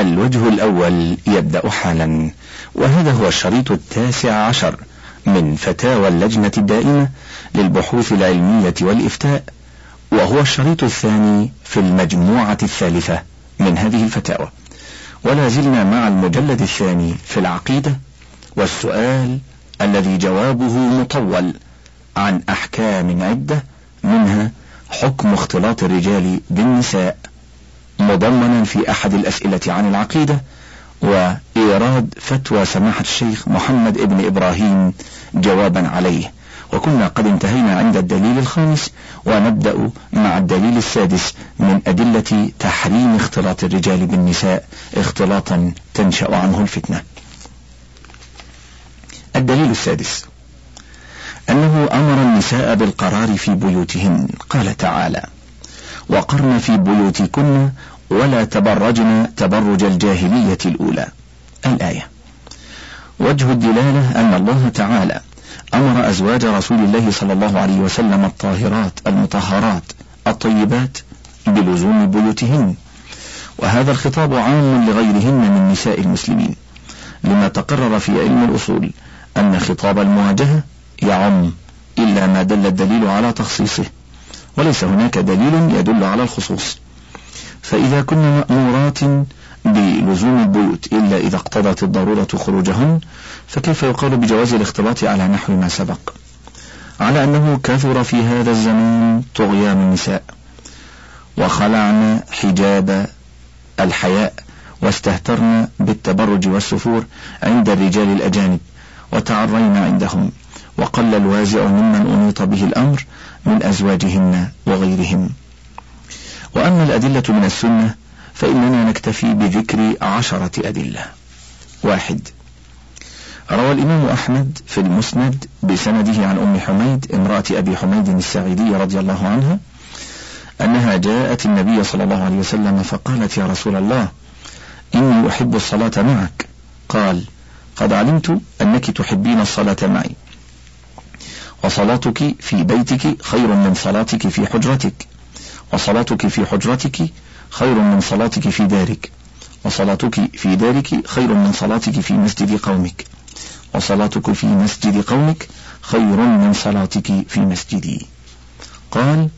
الوجه الأول يبدأ حالا وهذا هو الشريط التاسع عشر من فتاوى اللجنة الدائمة للبحوث العلمية والإفتاء وهو الشريط الثاني في المجموعة الثالثة من هذه الفتاوى. ولا زلنا مع المجلد الثاني في العقيدة والسؤال الذي جوابه مطول عن أحكام عدة منها حكم اختلاط الرجال بالنساء. مضمنا في أحد الأسئلة عن العقيدة وإيراد فتوى سماحة الشيخ محمد ابن إبراهيم جوابا عليه. وكنا قد انتهينا عند الدليل الخامس ونبدأ مع الدليل السادس من أدلة تحريم اختلاط الرجال بالنساء اختلاطا تنشأ عنه الفتنة. الدليل السادس أنه أمر النساء بالقرار في بيوتهن. قال تعالى وقرن في بيوتكن ولا تبرجن تبرج الجاهلية الأولى. الآية. وجه الدلالة أن الله تعالى أمر أزواج رسول الله صلى الله عليه وسلم الطاهرات المطهرات الطيبات بلزوم بيوتهن. وهذا الخطاب عام لغيرهن من نساء المسلمين. لما تقرر في علم الأصول أن خطاب المواجهة يعم إلا ما دل الدليل على تخصيصه. وليس هناك دليل يدل على الخصوص. فإذا كنا مأمورات بلزوم البيوت إلا إذا اقتضت الضرورة خروجهن فكيف يقال بجواز الاختلاط على نحو ما سبق؟ على أنه كثر في هذا الزمان طغيان النساء وخلعن حجاب الحياء واستهترن بالتبرج والسفور عند الرجال الأجانب وتعرين عندهم وقل الوازع ممن أنيط به الأمر من أزواجهن وغيرهم. وأما الأدلة من السنة فإننا نكتفي بذكر عشرة أدلة. واحد. روى الإمام أحمد في المسند بسنده عن أم حميد امرأة أبي حميد الساعدي رضي الله عنها أنها جاءت النبي صلى الله عليه وسلم فقالت يا رسول الله إني أحب الصلاة معك. قال قد علمت أنك تحبين الصلاة معي. وصلاتك في بيتك خير من صلاتك في حجرتك. وصلاتك في حجرتك خير من صلاتك في دارك. وصلاتك في دارك خير من صلاتك في مسجد قومك. وصلاتك في مسجد قومك خير من صلاتك في مسجدي. قال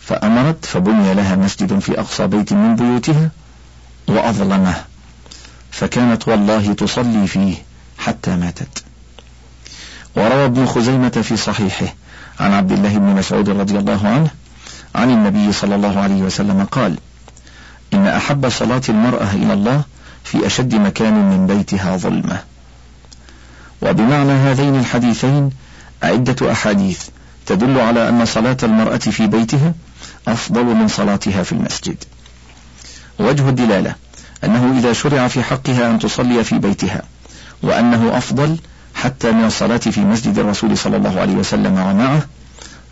فأمرت فبني لها مسجد في أقصى بيت من بيوتها وأظلمه. فكانت والله تصلي فيه حتى ماتت. وروى ابن خزيمة في صحيحه عن عبد الله بن مسعود رضي الله عنه عن النبي صلى الله عليه وسلم قال إن أحب صلاة المرأة إلى الله في أشد مكان من بيتها ظلمة. وبمعنى هذين الحديثين عدة أحاديث تدل على أن صلاة المرأة في بيتها أفضل من صلاتها في المسجد. وجه الدلالة أنه إذا شرع في حقها أن تصلي في بيتها وأنه أفضل حتى من الصلاة في مسجد الرسول صلى الله عليه وسلم ومعه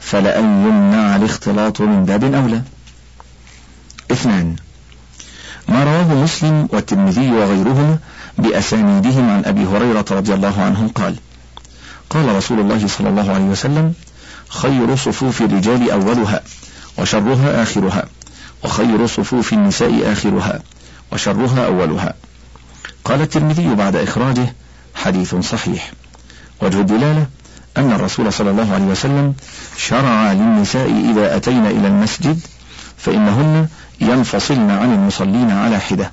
فلأن يمنع الاختلاط من باب أولى. اثنان. ما رواه مسلم والترمذي وغيرهما بأسانيدهم عن أبي هريرة رضي الله عنه قال قال رسول الله صلى الله عليه وسلم خير صفوف الرجال أولها وشرها آخرها وخير صفوف النساء آخرها وشرها أولها. قال الترمذي بعد إخراجه حديث صحيح. وجه الدلالة أن الرسول صلى الله عليه وسلم شرع للنساء إذا أتين إلى المسجد فإنهن ينفصلن عن المصلين على حدة.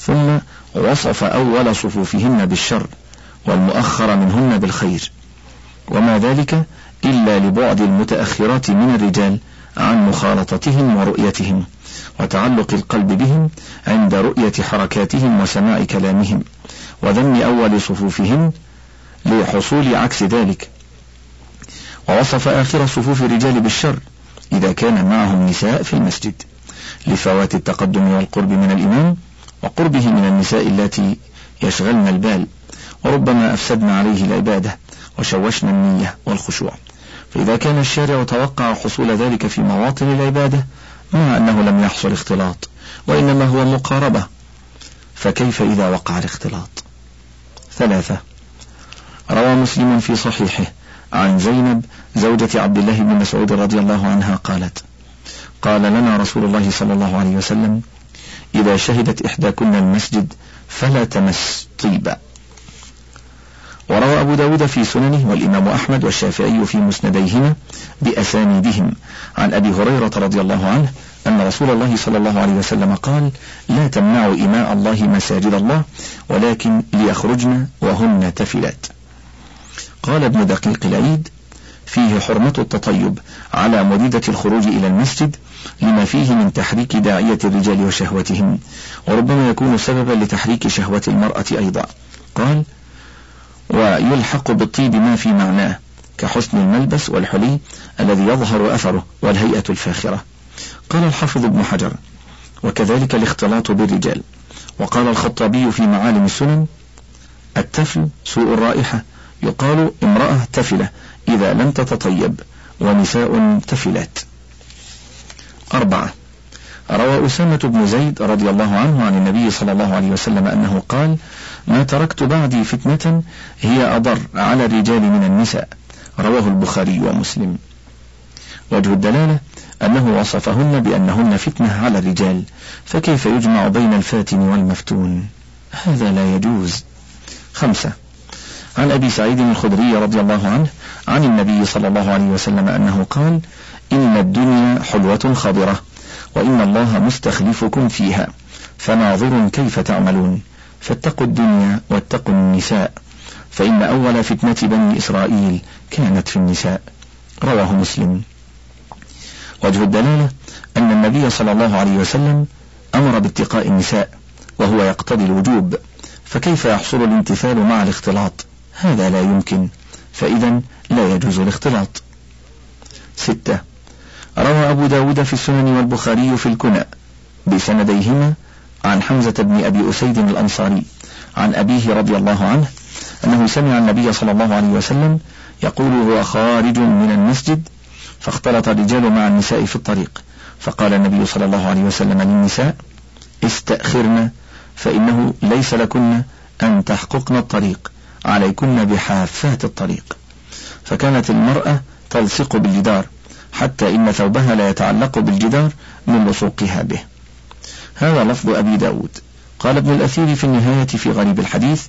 ثم وصف أول صفوفهن بالشر والمؤخر منهن بالخير. وما ذلك إلا لبعد المتأخرات من الرجال عن مخالطتهم ورؤيتهم وتعلق القلب بهم عند رؤية حركاتهم وسماع كلامهم وذم أول صفوفهم لحصول عكس ذلك ووصف آخر صفوف الرجال بالشر إذا كان معهم نساء في المسجد لفوات التقدم والقرب من الإمام وقربه من النساء التي يشغلن البال وربما أفسدن عليه العبادة وشوشن النية والخشوع. فإذا كان الشارع توقع حصول ذلك في مواطن العبادة مع أنه لم يحصل اختلاط وإنما هو مقاربة فكيف إذا وقع الاختلاط؟ ثلاثة. روى مسلم في صحيحه عن زينب زوجة عبد الله بن مسعود رضي الله عنها قالت قال لنا رسول الله صلى الله عليه وسلم إذا شهدت إحداكن المسجد فلا تمس طيبا. وروى أبو داود في سننه والإمام أحمد والشافعي في مسنديهما بأسانيدهم. عن أبي هريرة رضي الله عنه أن رسول الله صلى الله عليه وسلم قال لا تمنعوا إماء الله مساجد الله ولكن ليخرجن وهن تفلات. قال ابن دقيق العيد فيه حرمة التطيب على مريدة الخروج إلى المسجد لما فيه من تحريك داعية الرجال وشهوتهم وربما يكون سببا لتحريك شهوة المرأة أيضا. قال ويلحق بالطيب ما في معناه كحسن الملبس والحلي الذي يظهر أثره والهيئة الفاخرة. قال الحافظ ابن حجر وكذلك الاختلاط بالرجال. وقال الخطابي في معالم السنن التفل سوء الرائحة يقال امرأة تفلة إذا لم تتطيب ونساء تفلات. أربعة. روى أسامة بن زيد رضي الله عنه عن النبي صلى الله عليه وسلم أنه قال ما تركت بعدي فتنة هي أضر على الرجال من النساء. رواه البخاري ومسلم. وجه الدلالة أنه وصفهن بأنهن فتنة على الرجال فكيف يجمع بين الفاتن والمفتون؟ هذا لا يجوز. خمسة. عن أبي سعيد الخدري رضي الله عنه عن النبي صلى الله عليه وسلم أنه قال إن الدنيا حلوة خضرة وإن الله مستخلفكم فيها فناظر كيف تعملون. فاتقوا الدنيا واتقوا النساء فإن أول فتنة بني إسرائيل كانت في النساء. رواه مسلم. وجه الدلالة أن النبي صلى الله عليه وسلم أمر باتقاء النساء وهو يقتضي الوجوب فكيف يحصل الامتثال مع الاختلاط؟ هذا لا يمكن. فإذا لا يجوز الاختلاط. ستة. روى أبو داود في السنن والبخاري في الكنى بسنديهما عن حمزة بن أبي أسيد الأنصاري عن أبيه رضي الله عنه أنه سمع النبي صلى الله عليه وسلم يقول هو خارج من المسجد فاختلط الرجال مع النساء في الطريق. فقال النبي صلى الله عليه وسلم للنساء استأخرن فإنه ليس لكن أن تحققن الطريق. عليكن بحافات الطريق. فكانت المرأة تلصق بالجدار حتى إن ثوبها لا يتعلق بالجدار من لصوقها به. هذا لفظ أبي داود. قال ابن الأثير في النهاية في غريب الحديث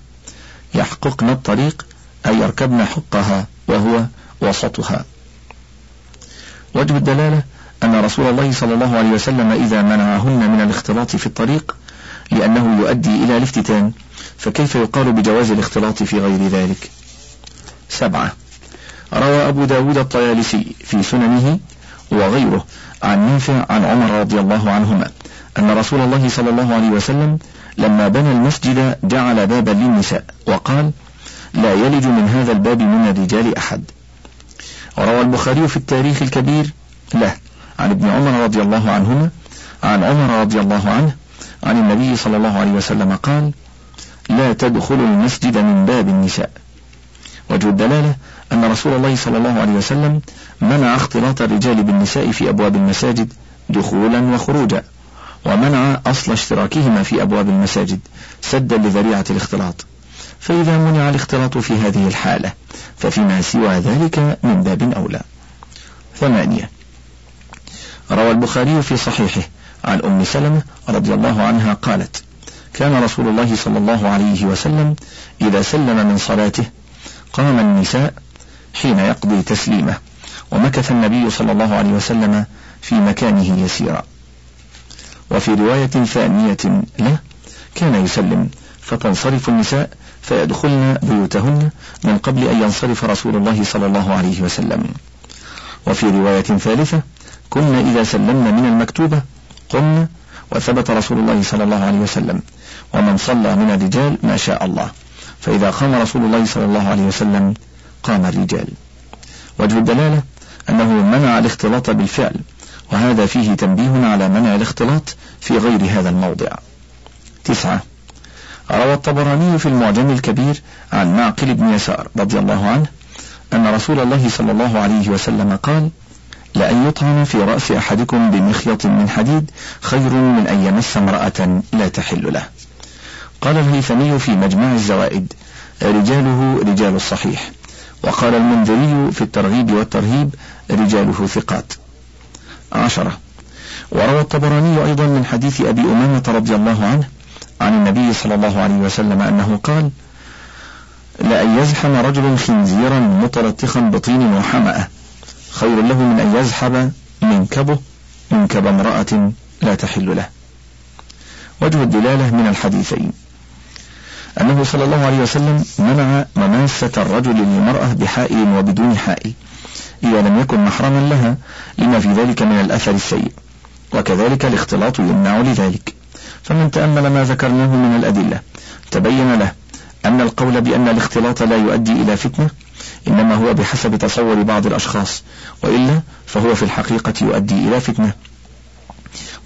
يحققن الطريق أي يركبن حقها وهو وسطها. وجه الدلالة أن رسول الله صلى الله عليه وسلم إذا منعهن من الاختلاط في الطريق لأنه يؤدي إلى الافتتان. فكيف يقال بجواز الاختلاط في غير ذلك؟ سبعة. روى أبو داود الطيالسي في سننه وغيره عن نافع عن عمر رضي الله عنهما أن رسول الله صلى الله عليه وسلم لما بنى المسجد جعل بابا للنساء وقال لا يلج من هذا الباب من الرجال أحد وروى البخاري في التاريخ الكبير له عن ابن عمر رضي الله عنهما عن عمر رضي الله عنه عن النبي صلى الله عليه وسلم قال لا تدخلوا المسجد من باب النساء. وجه الدلالة أن رسول الله صلى الله عليه وسلم منع اختلاط الرجال بالنساء في أبواب المساجد دخولا وخروجا ومنع أصل اشتراكهما في أبواب المساجد سدا لذريعة الاختلاط. فإذا منع الاختلاط في هذه الحالة ففيما سوى ذلك من باب أولى. ثمانية. روى البخاري في صحيحه عن أم سلمة رضي الله عنها قالت كان رسول الله صلى الله عليه وسلم إذا سلم من صلاته قام النساء حين يقضي تسليمه ومكث النبي صلى الله عليه وسلم في مكانه يسيرا. وفي رواية ثانية له كان يسلم فتنصرف النساء فيدخلن بيوتهن من قبل أن ينصرف رسول الله صلى الله عليه وسلم. وفي رواية ثالثة كنا إذا سلمنا من المكتوبة قمنا وثبت رسول الله صلى الله عليه وسلم. ومن صلى من الرجال ما شاء الله. فإذا قام رسول الله صلى الله عليه وسلم قام الرجال. وجه الدلالة أنه منع الاختلاط بالفعل وهذا فيه تنبيه على منع الاختلاط في غير هذا الموضع. تسعة. روى الطبراني في المعجم الكبير عن معقل بن يسار رضي الله عنه أن رسول الله صلى الله عليه وسلم قال لأن يطعن في رأس أحدكم بمخيط من حديد خير من أن يمس امرأة لا تحل له. قال الهيثمي في مجمع الزوائد رجاله رجال الصحيح. وقال المنذري في الترغيب والترهيب رجاله ثقات. عشرة. وروى الطبراني أيضا من حديث أبي أمامة رضي الله عنه عن النبي صلى الله عليه وسلم أنه قال لأن يزحم رجل خنزيرا متلطخا بطين وحمأة. خير له من أن يزحب منكبه منكب امرأة لا تحل له. وجه الدلالة من الحديثين. أنه صلى الله عليه وسلم منع مماسة الرجل للمرأة بحائل وبدون حائل إذا لم يكن محرما لها لما في ذلك من الأثر السيء وكذلك الاختلاط يمنع لذلك. فمن تأمل ما ذكرناه من الأدلة تبين له أن القول بأن الاختلاط لا يؤدي إلى فتنة إنما هو بحسب تصور بعض الأشخاص وإلا فهو في الحقيقة يؤدي إلى فتنة.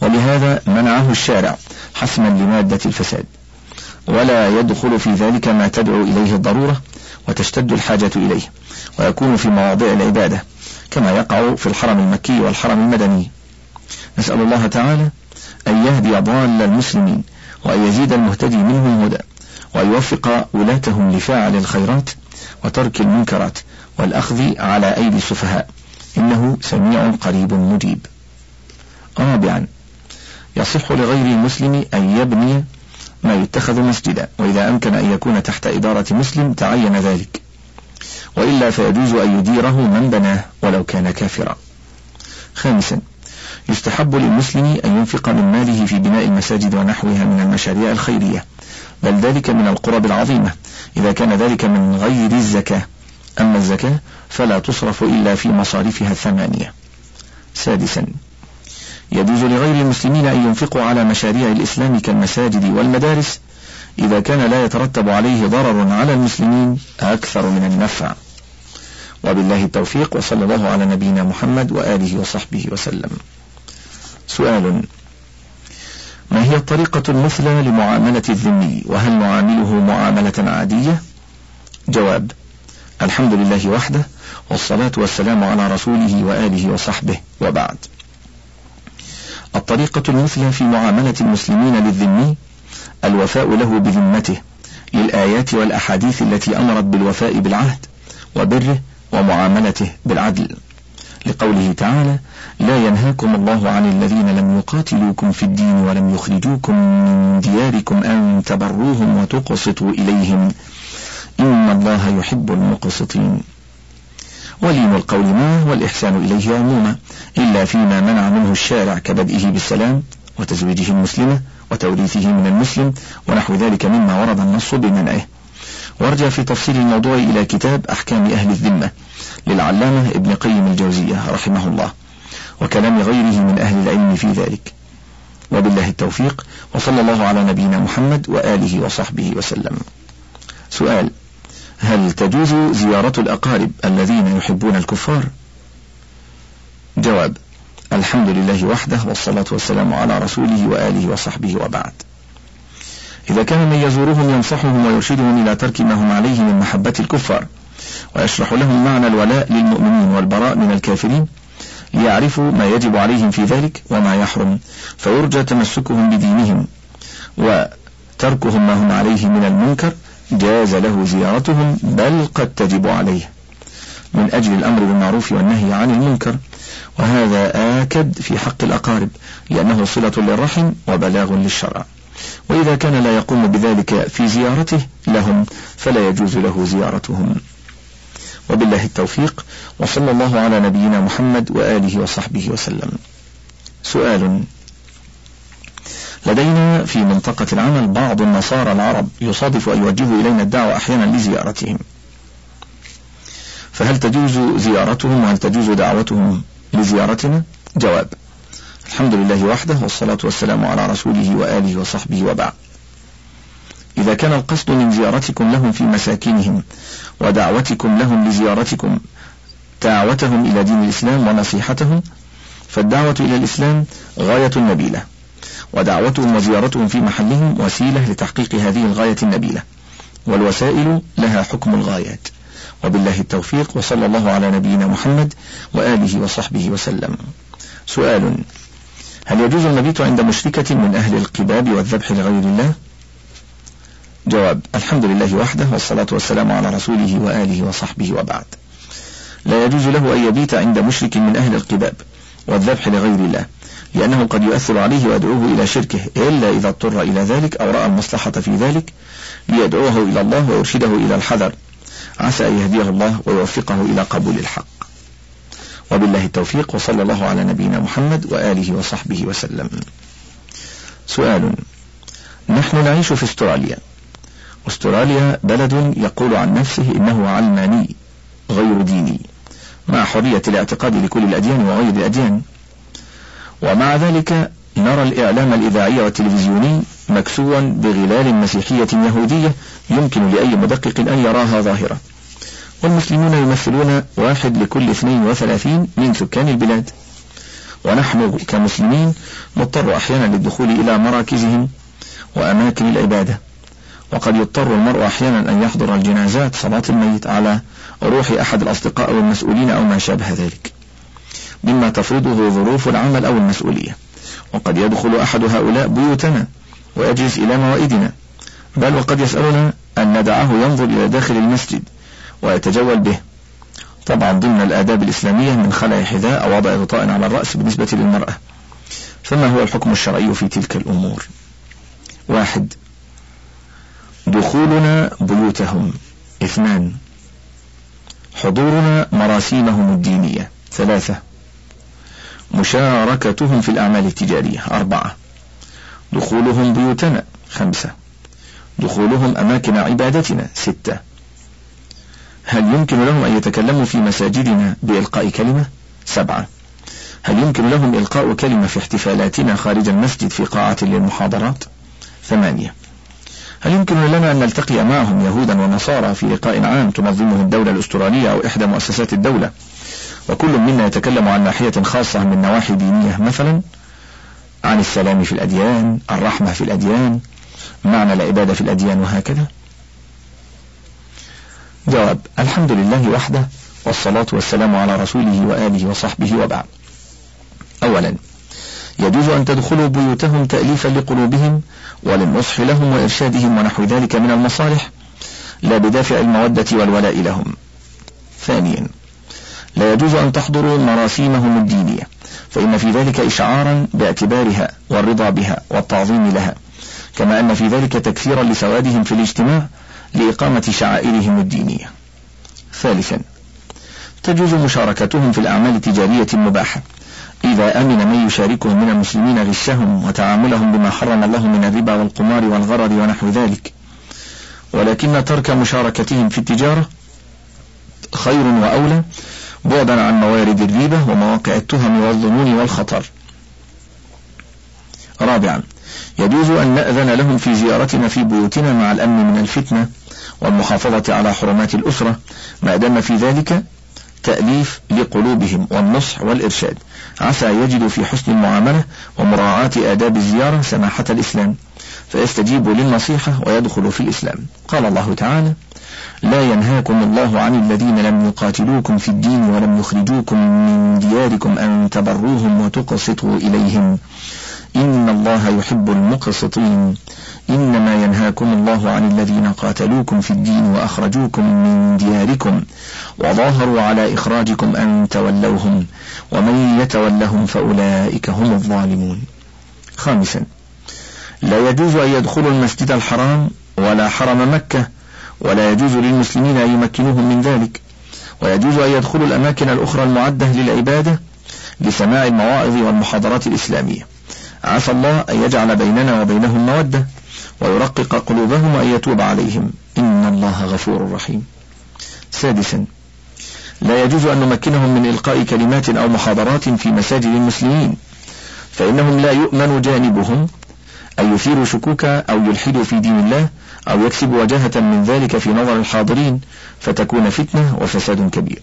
ولهذا منعه الشارع حسما لمادة الفساد. ولا يدخل في ذلك ما تدعو إليه الضرورة وتشتد الحاجة إليه ويكون في مواضع العبادة كما يقع في الحرم المكي والحرم المدني. نسأل الله تعالى أن يهدي ضال المسلمين وأن يزيد المهتدي منهم هدى وأن يوفق ولاتهم لفاعل الخيرات وترك المنكرات والأخذ على أيدي السفهاء. إنه سميع قريب مجيب. رابعا يصح لغير المسلم أن يبني ما يتخذ مسجدا وإذا أمكن أن يكون تحت إدارة مسلم تعين ذلك. وإلا فيجوز أن يديره من بناه ولو كان كافرا. خامسا يستحب للمسلم أن ينفق من ماله في بناء المساجد ونحوها من المشاريع الخيرية. بل ذلك من القرب العظيمة. إذا كان ذلك من غير الزكاة. أما الزكاة فلا تصرف إلا في مصارفها الثمانية. سادسا يجوز لغير المسلمين أن ينفقوا على مشاريع الإسلام كالمساجد والمدارس إذا كان لا يترتب عليه ضرر على المسلمين أكثر من النفع. وبالله التوفيق وصلى الله على نبينا محمد وآله وصحبه وسلم. سؤال ما هي الطريقة المثلى لمعاملة الذمي؟ وهل نعامله معاملة عادية؟ جواب الحمد لله وحده والصلاة والسلام على رسوله وآله وصحبه وبعد. الطريقة المثلى في معاملة المسلمين للذمي الوفاء له بذمته للآيات والأحاديث التي أمرت بالوفاء بالعهد وبره ومعاملته بالعدل. لقوله تعالى لا ينهاكم الله عن الذين لم يقاتلوكم في الدين ولم يخرجوكم من دياركم أن تبروهم وتقسطوا إليهم. إن الله يحب المقسطين. ولين القول معه والإحسان إليه عموما إلا فيما منع منه الشارع كبدئه بالسلام وتزويجه المسلمة وتوريثه من المسلم ونحو ذلك مما ورد النص بمنعه. وارجع في تفصيل الموضوع إلى كتاب أحكام أهل الذمة للعلامة ابن قيم الجوزية رحمه الله وكلام غيره من أهل العلم في ذلك. وبالله التوفيق وصلى الله على نبينا محمد وآله وصحبه وسلم. سؤال هل تجوز زيارة الأقارب الذين يحبون الكفار؟ جواب الحمد لله وحده والصلاة والسلام على رسوله وآله وصحبه وبعد. إذا كان من يزورهم ينصحهم ويرشدهم إلى ترك ما هم عليه من محبة الكفار ويشرح لهم معنى الولاء للمؤمنين والبراء من الكافرين ليعرفوا ما يجب عليهم في ذلك وما يحرم فيرجى تمسكهم بدينهم وتركهم ما هم عليه من المنكر جاز له زيارتهم بل قد تجب عليه. من أجل الأمر بالمعروف والنهي عن المنكر وهذا آكد في حق الأقارب لأنه صلة للرحم وبلاغ للشرع. وإذا كان لا يقوم بذلك في زيارته لهم فلا يجوز له زيارتهم. وبالله التوفيق وصلى الله على نبينا محمد وآله وصحبه وسلم. سؤال. لدينا في منطقة العمل بعض النصارى العرب يصادف أن يوجهوا إلينا الدعوة أحيانا لزيارتهم. فهل تجوز زيارتهم؟ وهل تجوز دعوتهم لزيارتنا؟ جواب الحمد لله وحده والصلاة والسلام على رسوله وآله وصحبه وبعد. إذا كان القصد من زيارتكم لهم في مساكنهم ودعوتكم لهم لزيارتكم دعوتهم إلى دين الإسلام ونصيحتهم فالدعوة إلى الإسلام غاية نبيلة. ودعوتهم وزيارتهم في محلهم وسيلة لتحقيق هذه الغاية النبيلة. والوسائل لها حكم الغايات. وبالله التوفيق وصلى الله على نبينا محمد وآله وصحبه وسلم. سؤال هل يجوز المبيت عند مشركة من أهل القباب والذبح لغير الله؟ جواب الحمد لله وحده والصلاة والسلام على رسوله وآله وصحبه وبعد. لا يجوز له أن يبيت عند مشرك من أهل القباب والذبح لغير الله. لأنه قد يؤثر عليه ويدعوه إلى شركه إلا إذا اضطر إلى ذلك أو رأى المصلحة في ذلك ليدعوه إلى الله ويرشده إلى الحذر. عسى أن يهديه الله ويوفقه إلى قبول الحق. وبالله التوفيق وصلى الله على نبينا محمد وآله وصحبه وسلم. سؤال نحن نعيش في استراليا. استراليا بلد يقول عن نفسه إنه علماني غير ديني. مع حرية الاعتقاد لكل الأديان وغير الأديان ومع ذلك نرى الإعلام الإذاعي والتلفزيوني مكسوا بغلال مسيحية يهودية يمكن لأي مدقق أن يراها ظاهرة والمسلمون يمثلون واحد لكل 32 من سكان البلاد. ونحن كمسلمين نضطر أحيانا للدخول إلى مراكزهم وأماكن العبادة. وقد يضطر المرء أحيانا أن يحضر الجنازات صلاة الميت على روح أحد الأصدقاء أو المسؤولين أو ما شابه ذلك. مما تفرضه ظروف العمل أو المسؤولية. وقد يدخل أحد هؤلاء بيوتنا ويجلس إلى موائدنا بل وقد يسألنا أن ندعه ينظر إلى داخل المسجد ويتجول به. طبعا ضمن الآداب الإسلامية من خلع حذاء أو وضع غطاء على الرأس بالنسبة للمرأة. فما هو الحكم الشرعي في تلك الأمور؟ واحد دخولنا بيوتهم. اثنان حضورنا مراسيمهم الدينية. ثلاثة مشاركتهم في الأعمال التجارية. أربعة. دخولهم بيوتنا. خمسة. دخولهم أماكن عبادتنا. ستة. هل يمكن لهم أن يتكلموا في مساجدنا بإلقاء كلمة؟ سبعة. هل يمكن لهم إلقاء كلمة في احتفالاتنا خارج المسجد في قاعة للمحاضرات؟ ثمانية. هل يمكن لنا أن نلتقي معهم يهودا ونصارى في لقاء عام تنظمه الدولة الأسترالية أو إحدى مؤسسات الدولة؟ وكل منا يتكلم عن ناحية خاصة من نواحي دينية مثلا عن السلام في الأديان الرحمة في الأديان معنى العبادة في الأديان وهكذا. جواب الحمد لله وحده والصلاة والسلام على رسوله وآله وصحبه وبعد. أولا يجوز أن تدخلوا بيوتهم تأليفا لقلوبهم وللنصح لهم وإرشادهم ونحو ذلك من المصالح لا بدافع المودة والولاء لهم. ثانيا لا يجوز أن تحضروا مراسيمهم الدينية فإن في ذلك إشعارا باعتبارها والرضا بها والتعظيم لها كما أن في ذلك تكثيرا لسوادهم في الاجتماع لإقامة شعائرهم الدينية. ثالثا تجوز مشاركتهم في الأعمال التجارية المباحة إذا أمن من يشاركهم من المسلمين غشهم وتعاملهم بما حرم الله من الربا والقمار والغرر ونحو ذلك. ولكن ترك مشاركتهم في التجارة خير وأولى بعدا عن موارد الريبة ومواقع التهم والظنون والخطر. رابعا يجوز أن نأذن لهم في زيارتنا في بيوتنا مع الأمن من الفتنة والمحافظة على حرمات الأسرة. ما دام في ذلك تأليف لقلوبهم والنصح والإرشاد. عسى يجد في حسن المعاملة ومراعاة آداب الزيارة سماحة الإسلام. فيستجيب للنصيحة ويدخل في الإسلام. قال الله تعالى لا ينهاكم الله عن الذين لم يقاتلوكم في الدين ولم يخرجوكم من دياركم أن تبروهم وتقسطوا إليهم. إن الله يحب المقسطين. إنما ينهاكم الله عن الذين قاتلوكم في الدين وأخرجوكم من دياركم وظاهروا على إخراجكم أن تولوهم ومن يتولهم فأولئك هم الظالمون. خامسا لا يجوز أن يدخلوا المسجد الحرام ولا حرم مكة ولا يجوز للمسلمين أن يمكنوهم من ذلك. ويجوز أن يدخلوا الأماكن الأخرى المعدة للعبادة لسماع المواعظ والمحاضرات الإسلامية. عسى الله أن يجعل بيننا وبينهم مودة ويرقق قلوبهم وأن يتوب عليهم. إن الله غفور رحيم. سادسا لا يجوز أن نمكنهم من إلقاء كلمات أو محاضرات في مساجد المسلمين فإنهم لا يؤمن جانبهم أن يثيروا شكوكا أو يلحدوا في دين الله أو يكسبوا وجهة من ذلك في نظر الحاضرين فتكون فتنة وفساد كبير.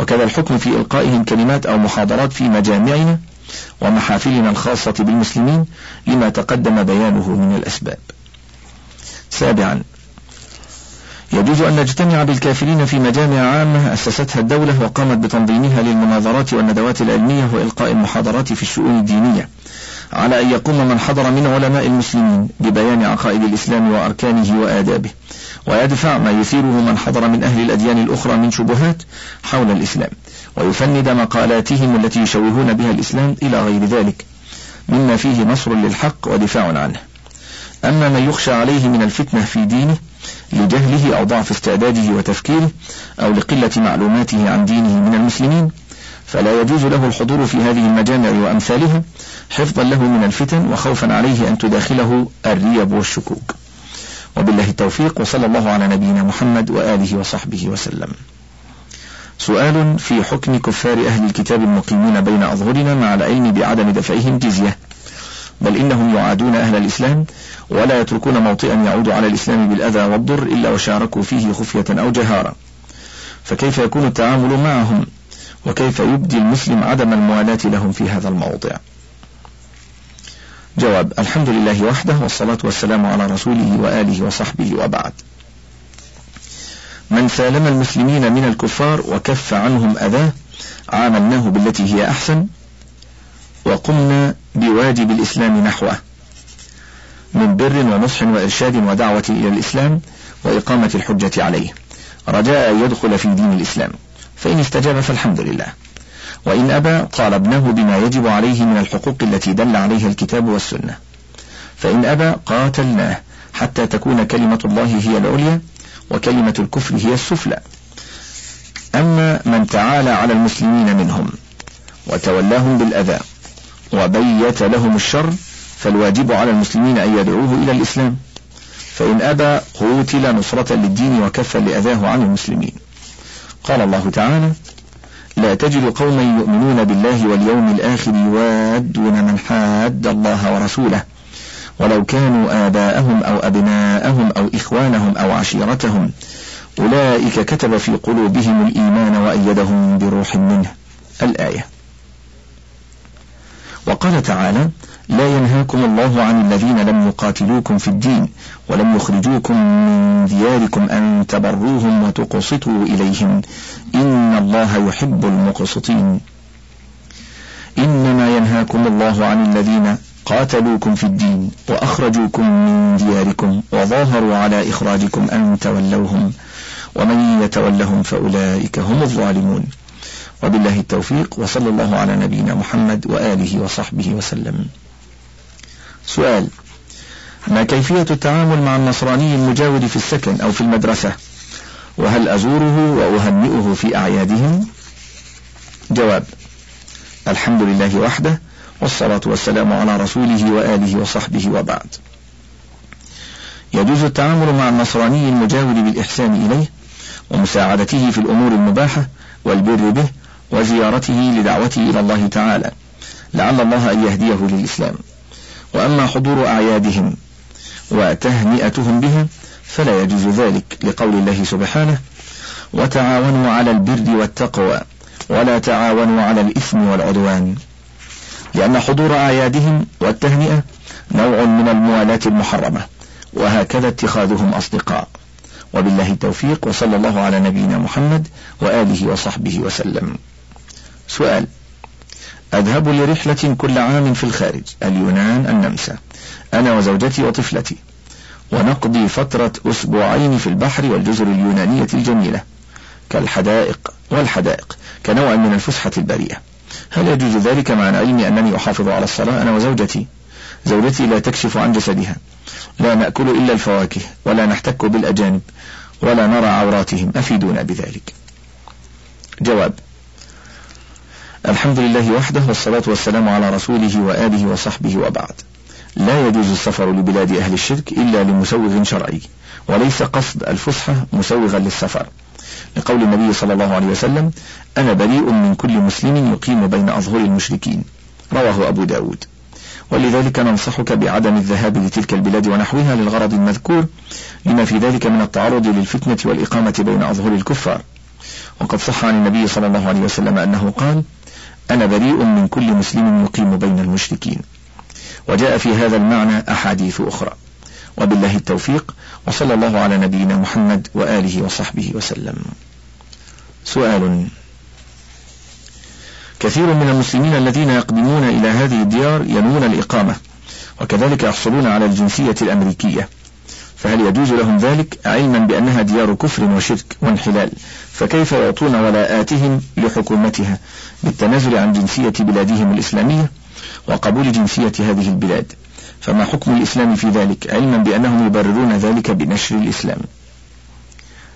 وكذا الحكم في إلقائهم كلمات أو محاضرات في مجامعنا ومحافلنا الخاصة بالمسلمين لما تقدم بيانه من الأسباب. سابعا يجوز أن نجتمع بالكافرين في مجامع عامة أسستها الدولة وقامت بتنظيمها للمناظرات والندوات العلمية وإلقاء المحاضرات في الشؤون الدينية على أن يقوم من حضر من علماء المسلمين ببيان عقائد الإسلام وأركانه وآدابه ويدفع ما يثيره من حضر من أهل الأديان الأخرى من شبهات حول الإسلام ويفند مقالاتهم التي يشوهون بها الإسلام إلى غير ذلك مما فيه نصر للحق ودفاع عنه. أما من يخشى عليه من الفتنة في دينه لجهله أو ضعف استعداده وتفكيره أو لقلة معلوماته عن دينه من المسلمين فلا يجوز له الحضور في هذه المجامع وأمثالها حفظا له من الفتن وخوفا عليه أن تداخله الريب والشكوك. وبالله التوفيق وصلى الله على نبينا محمد وآله وصحبه وسلم. سؤال في حكم كفار أهل الكتاب المقيمين بين أظهرنا مع العلم بعدم دفعهم جزية. بل إنهم يعادون أهل الإسلام ولا يتركون موطئا يعود على الإسلام بالأذى والضر إلا وشاركوا فيه خفية أو جهارا. فكيف يكون التعامل معهم؟ وكيف يبدي المسلم عدم الموالاة لهم في هذا الموضع؟ جواب الحمد لله وحده والصلاة والسلام على رسوله وآله وصحبه وبعد. من سالم المسلمين من الكفار وكف عنهم أذاه عاملناه بالتي هي أحسن وقمنا بواجب الإسلام نحوه. من بر ونصح وإرشاد ودعوة إلى الإسلام وإقامة الحجة عليه. رجاء أن يدخل في دين الإسلام. فإن استجاب فالحمد لله. وإن أبى طالبناه بما يجب عليه من الحقوق التي دل عليها الكتاب والسنة. فإن أبى قاتلناه حتى تكون كلمة الله هي العليا وكلمة الكفر هي السفلى. أما من تعالى على المسلمين منهم وتولاهم بالأذى وبيت لهم الشر فالواجب على المسلمين أن يدعوه إلى الإسلام. فإن أبى قوتل نصرة للدين وكفا لأذاه عن المسلمين. قال الله تعالى لا تجد قوما يؤمنون بالله واليوم الآخر يوادون من حاد الله ورسوله ولو كانوا آباءهم أو أبناءهم أو إخوانهم أو عشيرتهم. أولئك كتب في قلوبهم الإيمان وأيدهم بروح منه. الآية. وقال تعالى لا ينهاكم الله عن الذين لم يقاتلوكم في الدين ولم يخرجوكم من دياركم أن تبروهم وتقسطوا إليهم. إن الله يحب المقسطين. إنما ينهاكم الله عن الذين قاتلوكم في الدين وأخرجوكم من دياركم وظاهروا على إخراجكم أن تولوهم ومن يتولهم فأولئك هم الظالمون. وبالله التوفيق وصلى الله على نبينا محمد وآله وصحبه وسلم. سؤال ما كيفية التعامل مع النصراني المجاور في السكن أو في المدرسة؟ وهل أزوره وأهنئه في أعيادهم؟ جواب الحمد لله وحده والصلاة والسلام على رسوله وآله وصحبه وبعد. يجوز التعامل مع النصراني المجاور بالإحسان إليه ومساعدته في الأمور المباحة والبر به وزيارته لدعوته إلى الله تعالى لعل الله أن يهديه للإسلام. وأما حضور أعيادهم وتهنئتهم بها فلا يجوز ذلك لقول الله سبحانه وتعاونوا على البر والتقوى ولا تعاونوا على الإثم والعدوان لأن حضور أعيادهم والتهنئة نوع من الموالاة المحرمة وهكذا اتخاذهم أصدقاء. وبالله التوفيق وصلى الله على نبينا محمد وآله وصحبه وسلم. سؤال أذهب لرحلة كل عام في الخارج اليونان النمسا. أنا وزوجتي وطفلتي. ونقضي فترة أسبوعين في البحر والجزر اليونانية الجميلة كالحدائق والحدائق كنوع من الفسحة البرية هل يجوز ذلك مع العلم أنني أحافظ على الصلاة أنا وزوجتي؟ زوجتي لا تكشف عن جسدها. لا نأكل إلا الفواكه ولا نحتك بالأجانب ولا نرى عوراتهم. أفيدونا بذلك. جواب الحمد لله وحده والصلاة والسلام على رسوله وآله وصحبه وبعد. لا يجوز السفر لبلاد أهل الشرك إلا لمسوغ شرعي وليس قصد الفسحة مسوغا للسفر. لقول النبي صلى الله عليه وسلم أنا بريء من كل مسلم يقيم بين أظهر المشركين. رواه أبو داود. ولذلك ننصحك بعدم الذهاب لتلك البلاد ونحوها للغرض المذكور لما في ذلك من التعرض للفتنة والإقامة بين أظهر الكفار. وقد صح عن النبي صلى الله عليه وسلم أنه قال أنا بريء من كل مسلم يقيم بين المشركين. وجاء في هذا المعنى أحاديث أخرى. وبالله التوفيق وصلى الله على نبينا محمد وآله وصحبه وسلم. سؤال. كثير من المسلمين الذين يقدمون إلى هذه الديار ينوون الإقامة وكذلك يحصلون على الجنسية الأمريكية. فهل يجوز لهم ذلك علما بأنها ديار كفر وشرك وانحلال؟ فكيف يعطون ولاءاتهم لحكومتها بالتنازل عن جنسية بلادهم الإسلامية؟ وقبول جنسية هذه البلاد. فما حكم الإسلام في ذلك؟ علما بأنهم يبررون ذلك بنشر الإسلام.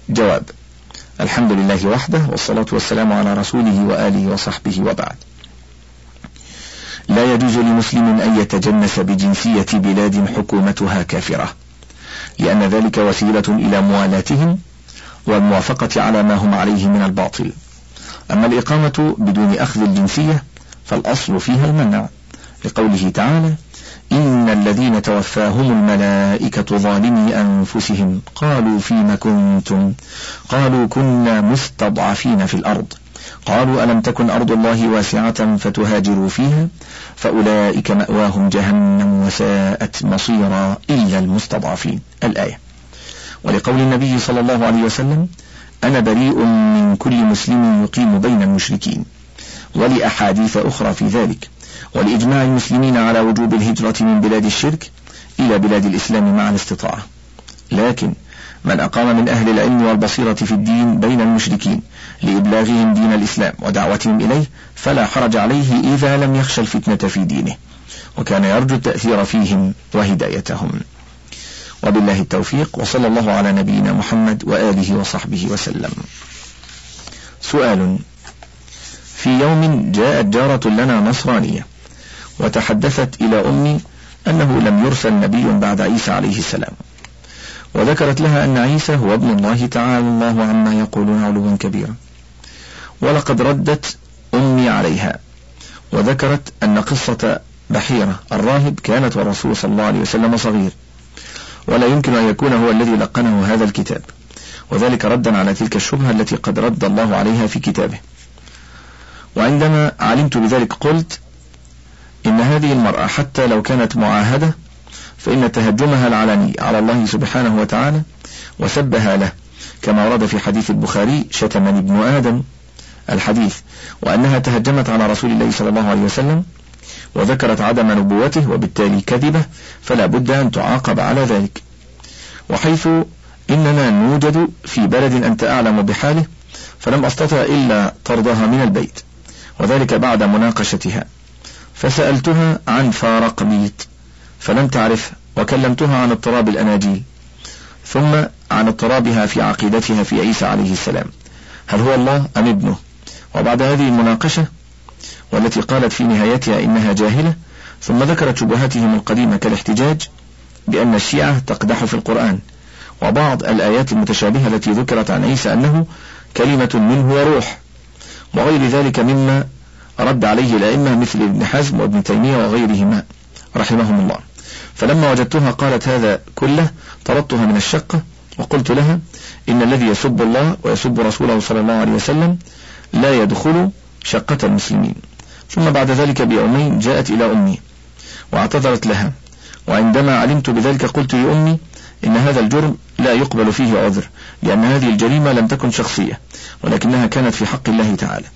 جواب الحمد لله وحده والصلاة والسلام على رسوله وآله وصحبه وبعد. لا يجوز لمسلم أن يتجنس بجنسية بلاد حكومتها كافرة لأن ذلك وسيلة إلى موالاتهم والموافقة على ما هم عليه من الباطل. أما الإقامة بدون أخذ الجنسية فالأصل فيها المنع. لقوله تعالى إن الذين توفاهم الملائكة ظالمي أنفسهم قالوا فيم كنتم? قالوا كنا مستضعفين في الأرض. قالوا ألم تكن أرض الله واسعة فتهاجروا فيها؟ فأولئك مأواهم جهنم وساءت مصيرا إلا المستضعفين. الآية. ولقول النبي صلى الله عليه وسلم أنا بريء من كل مسلم يقيم بين المشركين. ولأحاديث أخرى في ذلك. ولإجماع المسلمين على وجوب الهجرة من بلاد الشرك إلى بلاد الإسلام مع الاستطاعة. لكن من أقام من أهل العلم والبصيرة في الدين بين المشركين لإبلاغهم دين الإسلام ودعوتهم إليه فلا حرج عليه إذا لم يخشى الفتنة في دينه وكان يرجو التأثير فيهم وهدايتهم. وبالله التوفيق وصلى الله على نبينا محمد وآله وصحبه وسلم. سؤال في يوم جاءت جارة لنا نصرانية وتحدثت إلى أمي أنه لم يرسل نبي بعد عيسى عليه السلام وذكرت لها أن عيسى هو ابن الله تعالى الله عما يقولون علوا كبيرا. ولقد ردت أمي عليها وذكرت أن قصة بحيرة الراهب كانت والرسول صلى الله عليه وسلم صغير ولا يمكن أن يكون هو الذي لقنه هذا الكتاب. وذلك ردا على تلك الشبهة التي قد رد الله عليها في كتابه. وعندما علمت بذلك قلت إن هذه المرأة حتى لو كانت معاهدة فإن تهجمها العلني على الله سبحانه وتعالى وسبها له كما ورد في حديث البخاري شتمني ابن آدم الحديث وأنها تهجمت على رسول الله صلى الله عليه وسلم وذكرت عدم نبوته وبالتالي كذبة فلا بد أن تعاقب على ذلك. وحيث إننا نوجد في بلد أنت أعلم بحاله فلم أستطع إلا طردها من البيت. وذلك بعد مناقشتها. فسألتها عن فارقميط فلم تعرف وكلمتها عن اضطراب الأناجيل ثم عن اضطرابها في عقيدتها في عيسى عليه السلام. هل هو الله أم ابنه؟ وبعد هذه المناقشة والتي قالت في نهايتها إنها جاهلة ثم ذكرت شبهاتهم القديمة كالاحتجاج بأن الشيعة تقدح في القرآن وبعض الآيات المتشابهة التي ذكرت عن عيسى أنه كلمة منه وروح. وغير ذلك مما رد عليه الأئمة مثل ابن حزم وابن تيمية وغيرهما رحمهم الله. فلما وجدتها قالت هذا كله طردتها من الشقة وقلت لها إن الذي يسب الله ويسب رسوله صلى الله عليه وسلم لا يدخل شقة المسلمين. ثم بعد ذلك بيومين جاءت إلى أمي واعتذرت لها وعندما علمت بذلك قلت لأمي إن هذا الجرم لا يقبل فيه عذر لأن هذه الجريمة لم تكن شخصية ولكنها كانت في حق الله تعالى.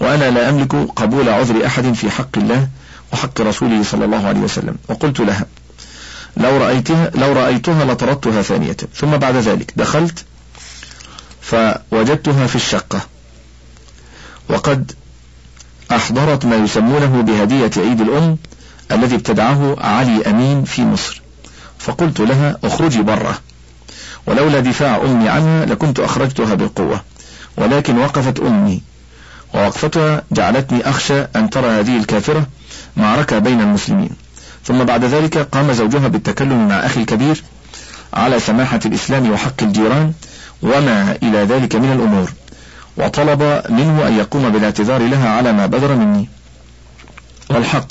وأنا لا أملك قبول عذر أحد في حق الله وحق رسوله صلى الله عليه وسلم. وقلت لها لو رأيتها لو رأيتها لطردتها ثانية. ثم بعد ذلك دخلت فوجدتها في الشقة. وقد أحضرت ما يسمونه بهدية عيد الأم الذي ابتدعه علي أمين في مصر. فقلت لها اخرجي برة ولولا دفاع أمي عنها لكنت أخرجتها بالقوة ولكن وقفت أمي. ووقفتها جعلتني أخشى أن ترى هذه الكافرة معركة بين المسلمين. ثم بعد ذلك قام زوجها بالتكلم مع أخي الكبير على سماحة الإسلام وحق الجيران وما إلى ذلك من الأمور وطلب منه أن يقوم بالاعتذار لها على ما بدر مني. والحق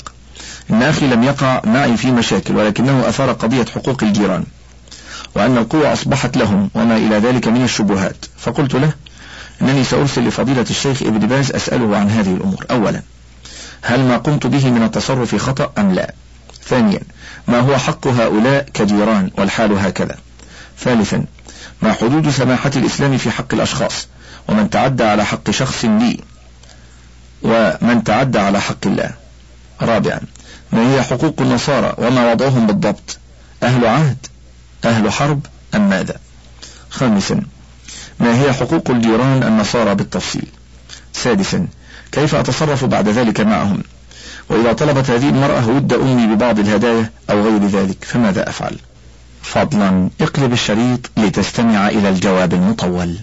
إن أخي لم يقع معي في مشاكل ولكنه أثار قضية حقوق الجيران. وأن القوة أصبحت لهم وما إلى ذلك من الشبهات. فقلت له أنني سأرسل لفضيلة الشيخ ابن باز أسأله عن هذه الأمور. أولا هل ما قمت به من التصرف خطأ أم لا؟ ثانيا ما هو حق هؤلاء كجيران والحال هكذا؟ ثالثا ما حدود سماحة الإسلام في حق الأشخاص؟ ومن تعدى على حق شخص لي؟ ومن تعدى على حق الله؟ رابعا ما هي حقوق النصارى وما وضعهم بالضبط؟ أهل عهد أهل حرب أم ماذا؟ خامسا ما هي حقوق الجيران النصارى بالتفصيل؟ سادسا كيف أتصرف بعد ذلك معهم؟ وإذا طلبت هذه المرأة ود أمي ببعض الهدايا أو غير ذلك فماذا أفعل؟ فضلا اقلب الشريط لتستمع إلى الجواب المطول.